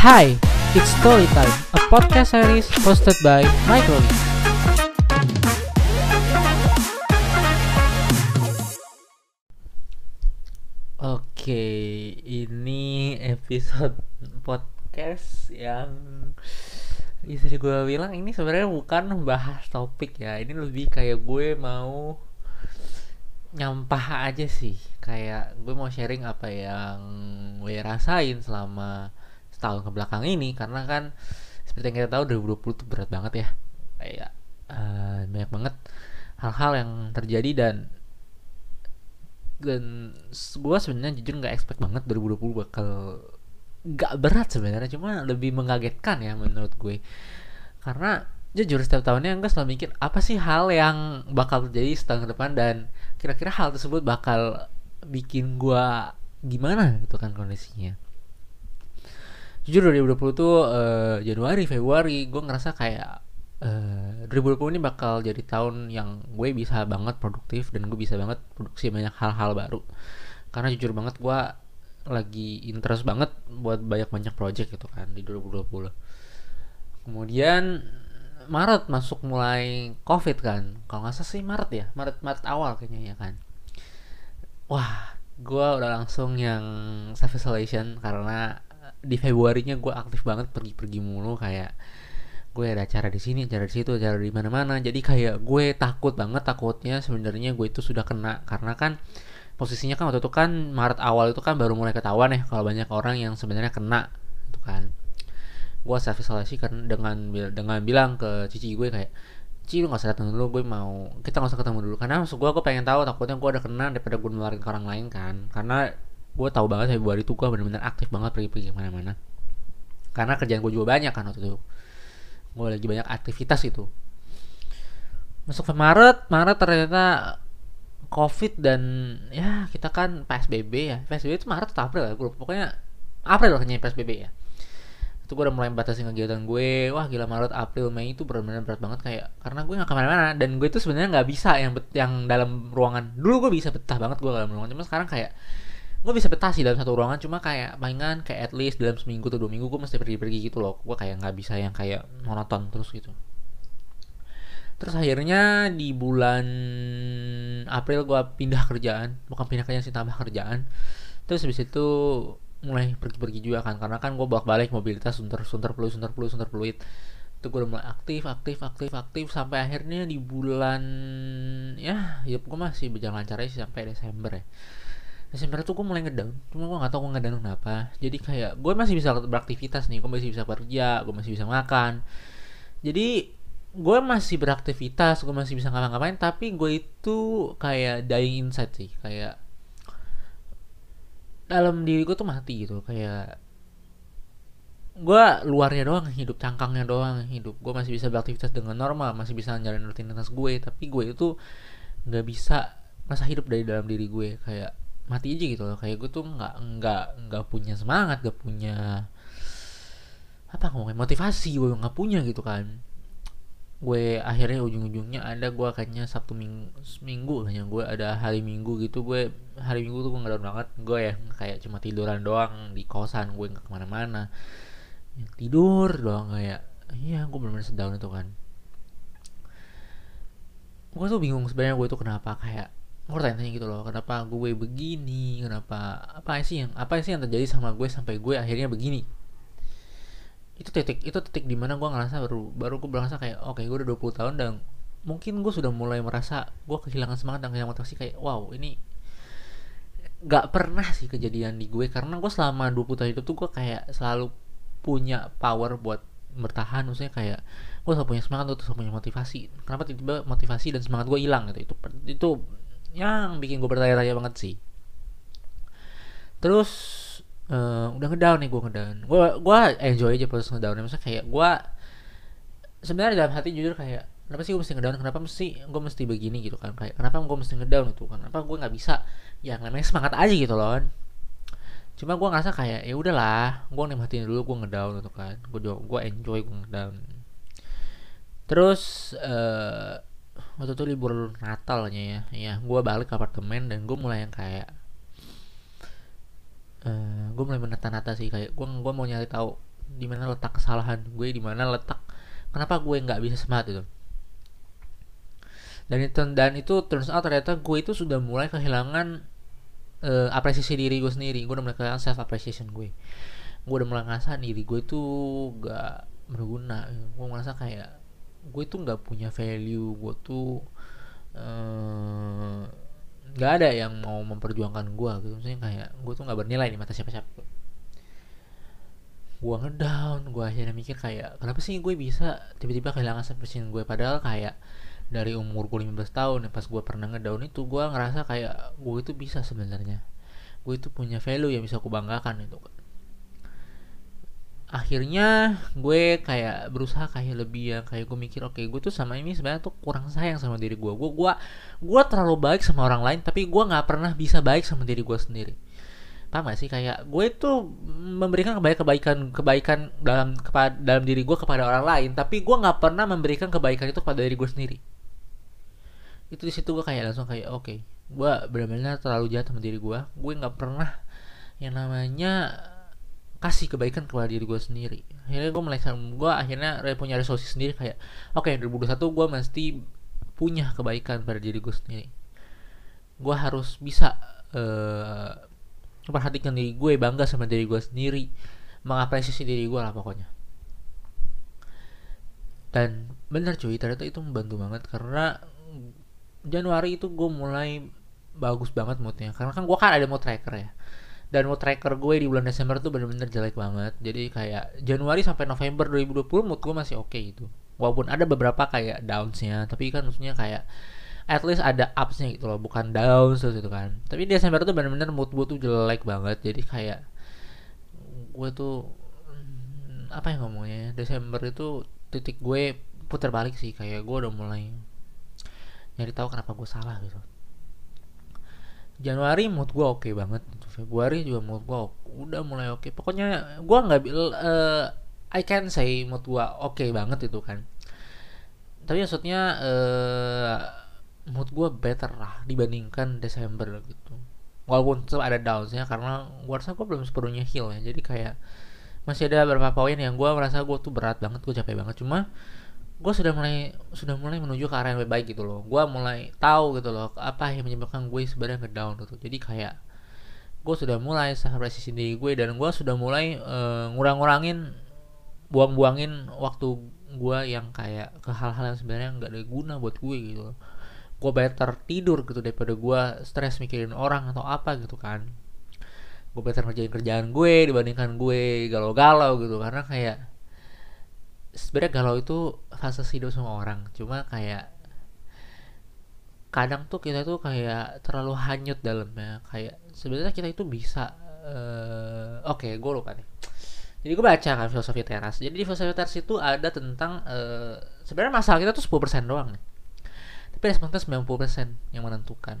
Hi, it's Storytime, a podcast series hosted by Michael. Oke, ini episode podcast yang bisa gue bilang ini sebenarnya bukan bahas topik ya. Ini lebih kayak gue mau nyampah aja sih. Kayak gue mau sharing apa yang gue rasain selama setahun ke belakang ini karena kan seperti yang kita tahu 2020 tuh berat banget ya. Kayak uh, banyak banget hal-hal yang terjadi dan dan gue sebenarnya jujur nggak expect banget 2020 bakal nggak berat sebenarnya cuma lebih mengagetkan ya menurut gue karena jujur setiap tahunnya gue selalu mikir apa sih hal yang bakal terjadi setahun ke depan dan kira-kira hal tersebut bakal bikin gue gimana gitu kan kondisinya jujur 2020 tuh uh, Januari Februari gue ngerasa kayak uh, 2020 ini bakal jadi tahun yang gue bisa banget produktif dan gue bisa banget produksi banyak hal-hal baru. Karena jujur banget gue lagi interest banget buat banyak-banyak project gitu kan di 2020 kemudian Maret masuk mulai COVID kan. Kalau nggak salah sih Maret ya Maret Maret awal kayaknya ya kan. Wah gue udah langsung yang self isolation karena di Februarinya gue aktif banget pergi-pergi mulu kayak gue ada acara di sini, acara di situ, acara di mana-mana. Jadi kayak gue takut banget takutnya sebenarnya gue itu sudah kena karena kan posisinya kan waktu itu kan Maret awal itu kan baru mulai ketahuan ya kalau banyak orang yang sebenarnya kena itu kan. Gue self isolasi kan dengan dengan bilang ke cici gue kayak Ci lu gak usah datang dulu gue mau kita gak usah ketemu dulu karena maksud gue gue pengen tahu takutnya gue udah kena daripada gue nularin ke orang lain kan karena gue tahu banget Februari itu gue bener-bener aktif banget pergi-pergi ke mana-mana. Karena kerjaan gue juga banyak kan waktu itu. Gue lagi banyak aktivitas itu masuk ke Maret Maret ternyata COVID dan ya kita kan PSBB ya. PSBB itu Maret atau April ya gue pokoknya April lah kayaknya PSBB ya. Itu gue udah mulai batasi kegiatan gue. Wah gila Maret April Mei itu benar-benar berat banget. Kayak karena gue nggak ke mana-mana dan gue itu sebenarnya nggak bisa yang yang dalam ruangan. Dulu gue bisa betah banget gue dalam ruangan. Cuma sekarang kayak gue bisa betah sih dalam satu ruangan cuma kayak mainan kayak at least dalam seminggu atau dua minggu gue mesti pergi-pergi gitu loh. Gue kayak nggak bisa yang kayak monoton terus gitu. Terus akhirnya di bulan April gue pindah kerjaan bukan pindah kerjaan sih tambah kerjaan. Terus habis itu mulai pergi-pergi juga kan karena kan gue bolak-balik mobilitas sunter sunter peluit sunter peluit sunter peluit. Itu gue udah mulai aktif aktif aktif aktif sampai akhirnya di bulan ya hidup gue masih berjalan lancar sih sampai Desember ya Desember tuh gue mulai ngedown cuma gue gak tau gue ngedown kenapa. Jadi kayak gue masih bisa beraktivitas nih gue masih bisa kerja gue masih bisa makan. Jadi gue masih beraktivitas gue masih bisa ngapa-ngapain tapi gue itu kayak dying inside sih kayak dalam diri gue tuh mati gitu kayak gue luarnya doang hidup cangkangnya doang hidup. Gue masih bisa beraktivitas dengan normal masih bisa nyalain rutinitas gue tapi gue itu nggak bisa masa hidup dari dalam diri gue kayak mati aja gitu loh. Kayak gue tuh nggak nggak nggak punya semangat nggak punya apa ngomongin motivasi gue nggak punya gitu kan. Gue akhirnya ujung-ujungnya ada gue kayaknya sabtu minggu minggu kayaknya gue ada hari minggu gitu gue hari minggu tuh gue nggak banget. Gue ya kayak cuma tiduran doang di kosan gue nggak ke mana-mana. Tidur doang kayak iya gue benar-benar sedown itu kan. Gue tuh bingung sebenarnya gue tuh kenapa kayak tanya gitu loh kenapa gue begini? Kenapa apa sih yang apa sih yang terjadi sama gue sampai gue akhirnya begini? Itu titik itu titik di mana gue ngerasa baru baru gue berasa kayak oke okay, gue udah 20 tahun dan mungkin gue sudah mulai merasa gue kehilangan semangat dan kehilangan motivasi kayak wow ini gak pernah sih kejadian di gue. Karena gue selama 20 tahun itu tuh gue kayak selalu punya power buat bertahan. Maksudnya kayak gue selalu punya semangat tuh selalu punya motivasi. Kenapa tiba-tiba motivasi dan semangat gue hilang gitu? Itu itu yang bikin gue bertanya-tanya banget sih. Terus uh, udah ngedown nih gue ngedown. Gue gue enjoy aja proses ngedownnya. Maksudnya kayak gue sebenarnya dalam hati jujur kayak kenapa sih gue mesti ngedown? Kenapa mesti gue mesti begini gitu kan? Kayak kenapa gue mesti ngedown itu kenapa gue nggak bisa? Ya namanya semangat aja gitu loh cuma gue ngerasa kayak ya udahlah gue nikmatin dulu gue ngedown gitu kan. Gue gue enjoy gue ngedown. Terus uh, waktu itu libur Natalnya ya. Ya gue balik ke apartemen dan gue mulai yang kayak uh, gue mulai menata-nata sih. Kayak gue gue mau nyari tahu di mana letak kesalahan gue di mana letak kenapa gue nggak bisa semangat itu dan itu dan itu turns out ternyata gue itu sudah mulai kehilangan uh, apresiasi diri gue sendiri. Gue udah mulai kehilangan self appreciation gue. Gue udah mulai ngerasa diri gue itu gak berguna. Gue merasa kayak gue tuh nggak punya value gue tuh nggak uh, ada yang mau memperjuangkan gue gitu. Maksudnya kayak gue tuh nggak bernilai di mata siapa-siapa. Gue ngedown gue akhirnya mikir kayak kenapa sih gue bisa tiba-tiba kehilangan self gue? Padahal kayak dari umur gue 15 tahun pas gue pernah ngedown itu gue ngerasa kayak gue itu bisa sebenarnya. Gue itu punya value yang bisa aku banggakan itu akhirnya gue kayak berusaha kayak lebih ya kayak gue mikir oke okay, gue tuh sama ini sebenarnya tuh kurang sayang sama diri gue. Gue gue gue terlalu baik sama orang lain tapi gue nggak pernah bisa baik sama diri gue sendiri. Paham gak sih? Kayak gue tuh memberikan kebaikan kebaikan kebaikan dalam kepada dalam diri gue kepada orang lain tapi gue nggak pernah memberikan kebaikan itu kepada diri gue sendiri. Itu di situ gue kayak langsung kayak oke okay, gue benar-benar terlalu jahat sama diri gue. Gue nggak pernah yang namanya kasih kebaikan kepada diri gue sendiri. Akhirnya gue mulai gue akhirnya punya resolusi sendiri kayak oke okay, 2021 gue mesti punya kebaikan pada diri gue sendiri. Gue harus bisa uh, memperhatikan diri gue bangga sama diri gue sendiri mengapresiasi diri gue lah pokoknya. Dan bener cuy ternyata itu membantu banget karena Januari itu gue mulai bagus banget moodnya. Karena kan gue kan ada mood tracker ya dan mood tracker gue di bulan Desember tuh bener-bener jelek banget. Jadi kayak Januari sampai November 2020 mood gue masih oke okay gitu. Walaupun ada beberapa kayak downsnya tapi kan maksudnya kayak at least ada upsnya gitu loh bukan down terus itu kan. Tapi Desember tuh bener-bener mood gue tuh jelek banget. Jadi kayak gue tuh hmm, apa yang ngomongnya Desember itu titik gue putar balik sih. Kayak gue udah mulai nyari tahu kenapa gue salah gitu. Januari mood gue oke okay banget Februari juga mood gue udah mulai oke okay. pokoknya gue nggak uh, I can say mood gue oke okay banget itu kan. Tapi maksudnya uh, mood gue better lah dibandingkan Desember gitu. Walaupun tetap ada downsnya karena gue rasa gue belum sepenuhnya heal ya. Jadi kayak masih ada beberapa poin yang gue merasa gue tuh berat banget gue capek banget. Cuma gue sudah mulai sudah mulai menuju ke arah yang lebih baik gitu loh. Gue mulai tahu gitu loh apa yang menyebabkan gue sebenarnya ngedown gitu. Jadi kayak gue sudah mulai sahabat diri gue dan gue sudah mulai uh, ngurang-ngurangin buang-buangin waktu gue yang kayak ke hal-hal yang sebenarnya nggak ada guna buat gue gitu gue better tidur gitu daripada gue stres mikirin orang atau apa gitu kan. Gue better ngerjain kerjaan gue dibandingkan gue galau-galau gitu karena kayak sebenarnya galau itu fase hidup semua orang. Cuma kayak kadang tuh kita tuh kayak terlalu hanyut dalamnya. Kayak sebenarnya kita itu bisa uh, oke okay, gue lupa nih. Jadi gue baca kan filosofi teras. Jadi di filosofi teras itu ada tentang uh, sebenarnya masalah kita tuh 10% doang nih. Tapi respon kita 90% yang menentukan.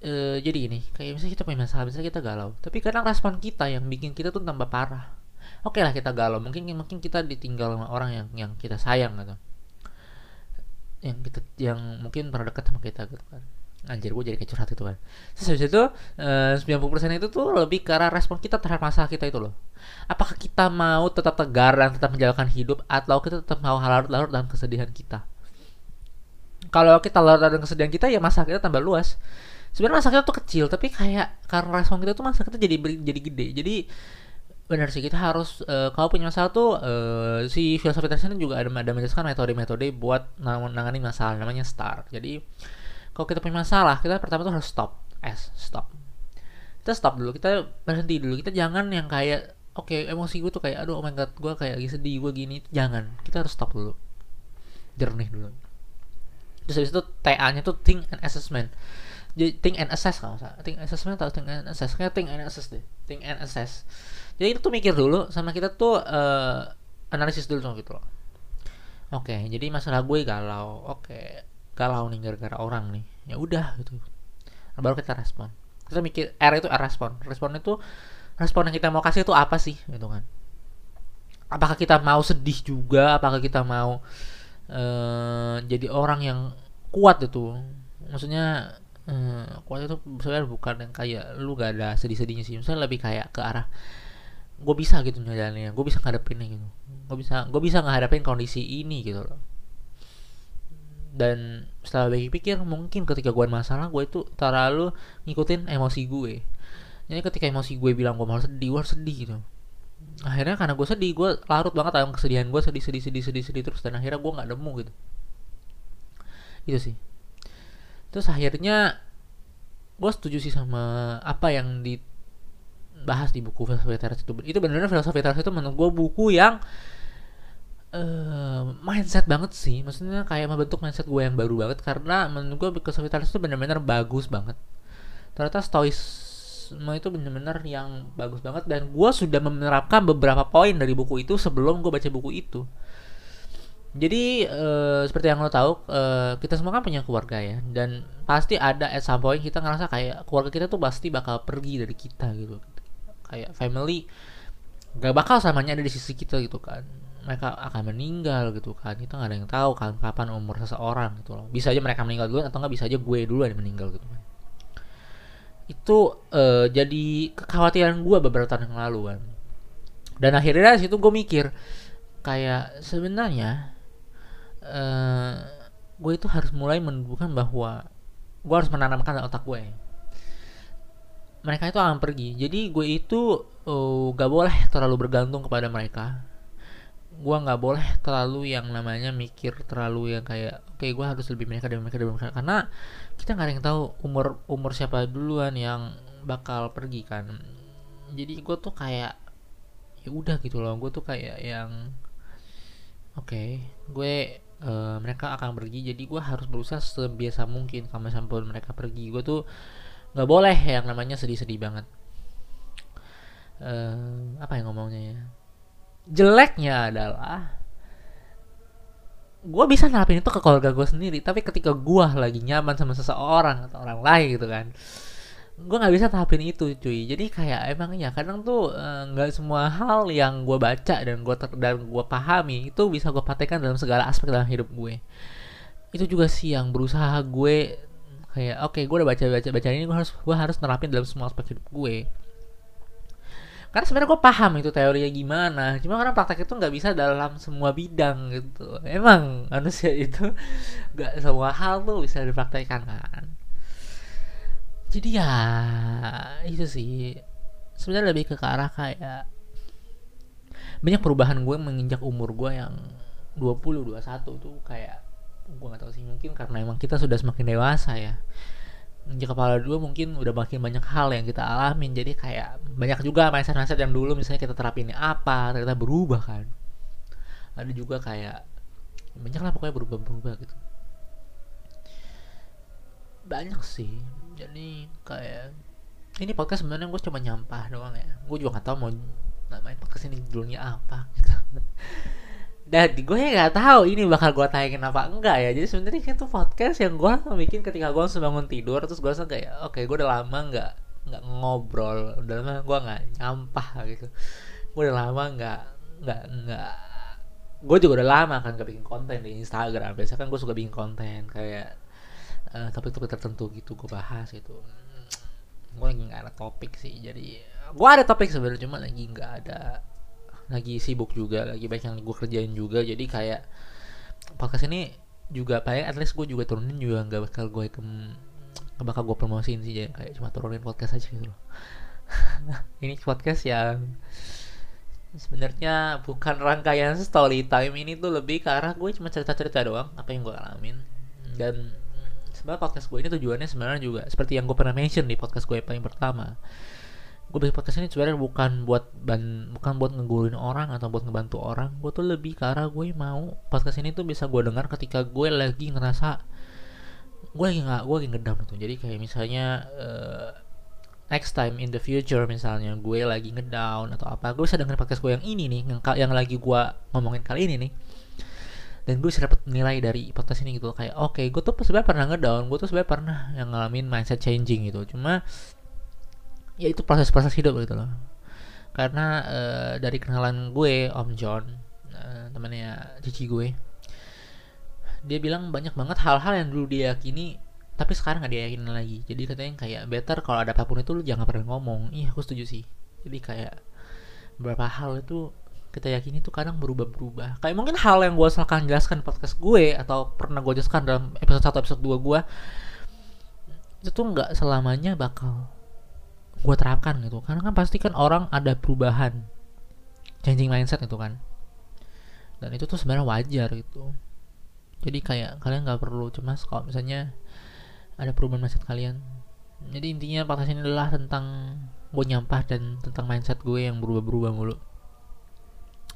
Uh, jadi ini kayak misalnya kita punya masalah misalnya kita galau. Tapi kadang respon kita yang bikin kita tuh tambah parah. Oke okay lah kita galau. Mungkin mungkin kita ditinggal sama orang yang yang kita sayang gitu yang kita yang mungkin pernah dekat sama kita gitu kan. Anjir gue jadi kayak curhat itu kan. Terus itu eh, puluh persen itu tuh lebih ke arah respon kita terhadap masalah kita itu loh. Apakah kita mau tetap tegar dan tetap menjalankan hidup atau kita tetap mau larut-larut dalam kesedihan kita? Kalau kita larut dalam kesedihan kita ya masalah kita tambah luas. Sebenarnya masalah kita tuh kecil tapi kayak karena respon kita tuh masalah kita jadi jadi gede. Jadi benar sih kita harus uh, kalau punya masalah tuh uh, si filosofi tersebut juga ada ada menjelaskan metode-metode buat menangani masalah namanya STAR. Jadi kalau kita punya masalah kita pertama tuh harus stop S stop. Kita stop dulu kita berhenti dulu. Kita jangan yang kayak oke okay, emosi gue tuh kayak aduh oh my god gue kayak lagi sedih gue gini. Jangan kita harus stop dulu. Jernih dulu. Terus habis itu TA nya tuh think and assessment. Jadi think and assess kalau salah. Think assessment atau think and assess? Kayak think and assess deh. Think and assess jadi kita tuh mikir dulu sama kita tuh uh, analisis dulu sama gitu loh. Oke okay, jadi masalah gue galau. Oke okay, galau nih gara-gara orang nih. Ya udah gitu. Baru kita respon. Kita mikir R itu R respon. Respon itu respon yang kita mau kasih itu apa sih gitu kan? Apakah kita mau sedih juga? Apakah kita mau uh, jadi orang yang kuat itu? Maksudnya uh, kuat itu sebenarnya bukan yang kayak lu gak ada sedih-sedihnya sih. Misalnya lebih kayak ke arah gue bisa gitu nyadarinnya gue bisa ngadepinnya gitu. Gue bisa gue bisa ngadepin kondisi ini gitu loh. Dan setelah pikir mungkin ketika gue masalah gue itu terlalu ngikutin emosi gue. Jadi ketika emosi gue bilang gue malah sedih gue harus sedih gitu. Akhirnya karena gue sedih gue larut banget dalam kesedihan gue sedih sedih sedih sedih sedih terus dan akhirnya gue nggak nemu gitu. Itu sih. Terus akhirnya gue setuju sih sama apa yang dibahas di buku filosofi teras itu. Itu benar-benar filosofi teras itu menurut gue buku yang uh, mindset banget sih. Maksudnya kayak membentuk mindset gue yang baru banget. Karena menurut gue filosofi teras itu benar-benar bagus banget. Ternyata stoicisme itu benar-benar yang bagus banget. Dan gue sudah menerapkan beberapa poin dari buku itu sebelum gue baca buku itu. Jadi uh, seperti yang lo tahu uh, kita semua kan punya keluarga ya. Dan pasti ada at some point kita ngerasa kayak keluarga kita tuh pasti bakal pergi dari kita gitu kayak family gak bakal samanya ada di sisi kita gitu kan. Mereka akan meninggal gitu kan. Kita nggak ada yang tahu kan kapan umur seseorang gitu loh. Bisa aja mereka meninggal dulu atau nggak bisa aja gue dulu yang meninggal gitu kan. Itu uh, jadi kekhawatiran gue beberapa tahun yang lalu kan. Dan akhirnya situ gue mikir kayak sebenarnya uh, gue itu harus mulai menunjukkan bahwa gue harus menanamkan otak gue mereka itu akan pergi. Jadi gue itu uh, gak boleh terlalu bergantung kepada mereka. Gue nggak boleh terlalu yang namanya mikir terlalu yang kayak oke okay, gue harus lebih mereka dari mereka dari mereka. Karena kita nggak ada yang tahu umur umur siapa duluan yang bakal pergi kan. Jadi gue tuh kayak ya udah gitu loh. Gue tuh kayak yang oke okay, gue uh, mereka akan pergi. Jadi gue harus berusaha sebiasa mungkin sampai mereka pergi. Gue tuh nggak boleh yang namanya sedih-sedih banget. Uh, apa yang ngomongnya ya? Jeleknya adalah gue bisa nerapin itu ke keluarga gue sendiri tapi ketika gue lagi nyaman sama seseorang atau orang lain gitu kan gue nggak bisa terapin itu cuy. Jadi kayak emang ya kadang tuh eh, nggak semua hal yang gue baca dan gue dan gue pahami itu bisa gue praktekkan dalam segala aspek dalam hidup gue. Itu juga sih yang berusaha gue kayak oke okay, gue udah baca baca baca ini gue harus gue harus nerapin dalam semua aspek hidup gue. Karena sebenarnya gue paham itu teorinya gimana cuma karena praktek itu nggak bisa dalam semua bidang gitu. Emang manusia itu nggak semua hal tuh bisa dipraktekkan kan? Jadi ya itu sih. Sebenarnya lebih ke, arah kayak banyak perubahan gue menginjak umur gue yang 20 21 tuh kayak gue gak tahu sih mungkin karena emang kita sudah semakin dewasa ya. Di kepala dua mungkin udah makin banyak hal yang kita alamin. Jadi kayak banyak juga mindset-mindset yang dulu misalnya kita terapin apa ternyata berubah kan. Ada juga kayak banyak lah pokoknya berubah-berubah gitu. Banyak sih. Jadi kayak ini podcast sebenarnya gue cuma nyampah doang ya. Gue juga gak tau mau namain podcast ini judulnya apa gitu dan gue nggak tahu ini bakal gue tayangin apa enggak ya. Jadi sebenarnya itu podcast yang gue bikin ketika gue langsung bangun tidur terus gue langsung kayak oke okay, gue udah lama nggak nggak ngobrol udah lama gue nggak nyampah gitu. Gue udah lama nggak nggak nggak gue juga udah lama kan gak bikin konten di Instagram. Biasa kan gue suka bikin konten kayak uh, topik-topik tertentu gitu gue bahas gitu. Gue lagi nggak ada topik sih jadi gue ada topik sebenarnya cuma lagi nggak ada lagi sibuk juga lagi banyak yang gue kerjain juga. Jadi kayak podcast ini juga paling at least gue juga turunin juga nggak bakal gue ke nggak bakal gue promosiin sih jadi kayak cuma turunin podcast aja gitu loh. Ini podcast yang sebenarnya bukan rangkaian story time. Ini tuh lebih ke arah gue cuma cerita-cerita doang apa yang gue alamin. Dan sebenarnya podcast gue ini tujuannya sebenarnya juga seperti yang gue pernah mention di podcast gue yang paling pertama gue bikin podcast ini sebenarnya bukan buat ban bukan buat ngegulin orang atau buat ngebantu orang. Gue tuh lebih arah gue mau podcast ini tuh bisa gue dengar ketika gue lagi ngerasa gue lagi nggak gue lagi ngedam tuh jadi kayak misalnya uh, next time in the future misalnya gue lagi ngedown atau apa gue bisa dengar podcast gue yang ini nih yang, yang lagi gue ngomongin kali ini nih. Dan gue bisa dapat nilai dari podcast ini gitu kayak oke okay, gue tuh sebenarnya pernah ngedown gue tuh sebenarnya pernah yang ngalamin mindset changing gitu. Cuma ya itu proses-proses hidup gitu loh. Karena uh, dari kenalan gue Om John uh, temannya cici gue dia bilang banyak banget hal-hal yang dulu dia yakini tapi sekarang gak dia yakin lagi. Jadi katanya kayak better kalau ada apa pun itu lu jangan pernah ngomong. Iya aku setuju sih. Jadi kayak beberapa hal itu kita yakini tuh kadang berubah-berubah. Kayak mungkin hal yang gue akan jelaskan di podcast gue atau pernah gue jelaskan dalam episode 1 episode 2 gue itu tuh nggak selamanya bakal gue terapkan gitu. Karena kan pasti kan orang ada perubahan changing mindset itu kan. Dan itu tuh sebenarnya wajar gitu. Jadi kayak kalian nggak perlu cemas kalau misalnya ada perubahan mindset kalian. Jadi intinya podcast ini adalah tentang gue nyampah dan tentang mindset gue yang berubah-berubah mulu.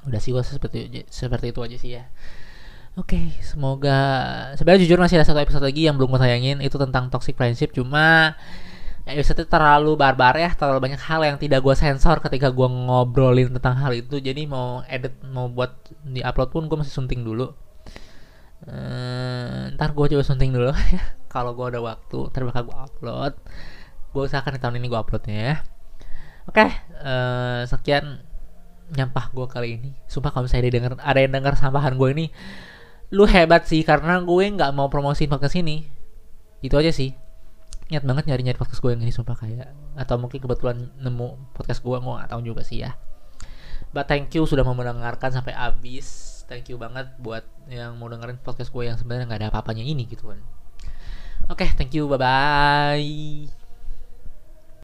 Udah sih gue seperti seperti itu aja sih ya. Oke, okay, semoga sebenarnya jujur masih ada satu episode lagi yang belum gue tayangin itu tentang toxic friendship. Cuma ya itu terlalu barbar ya terlalu banyak hal yang tidak gue sensor ketika gue ngobrolin tentang hal itu. Jadi mau edit mau buat di upload pun gue masih sunting dulu. Uh, ntar gue coba sunting dulu. Ya kalau gue ada waktu ntar bakal gue upload. Gue usahakan di tahun ini gue uploadnya ya. Oke okay, uh, eh, sekian nyampah gue kali ini. Sumpah kalau misalnya denger ada yang denger sampahan gue ini lu hebat sih karena gue nggak mau promosiin podcast ini. Itu aja sih niat banget nyari nyari podcast gue yang ini sumpah kayak atau mungkin kebetulan nemu podcast gue gue gak tahu juga sih ya. But thank you sudah mau mendengarkan sampai habis. Thank you banget buat yang mau dengerin podcast gue yang sebenarnya nggak ada apa-apanya ini gitu kan. Oke okay, thank you bye bye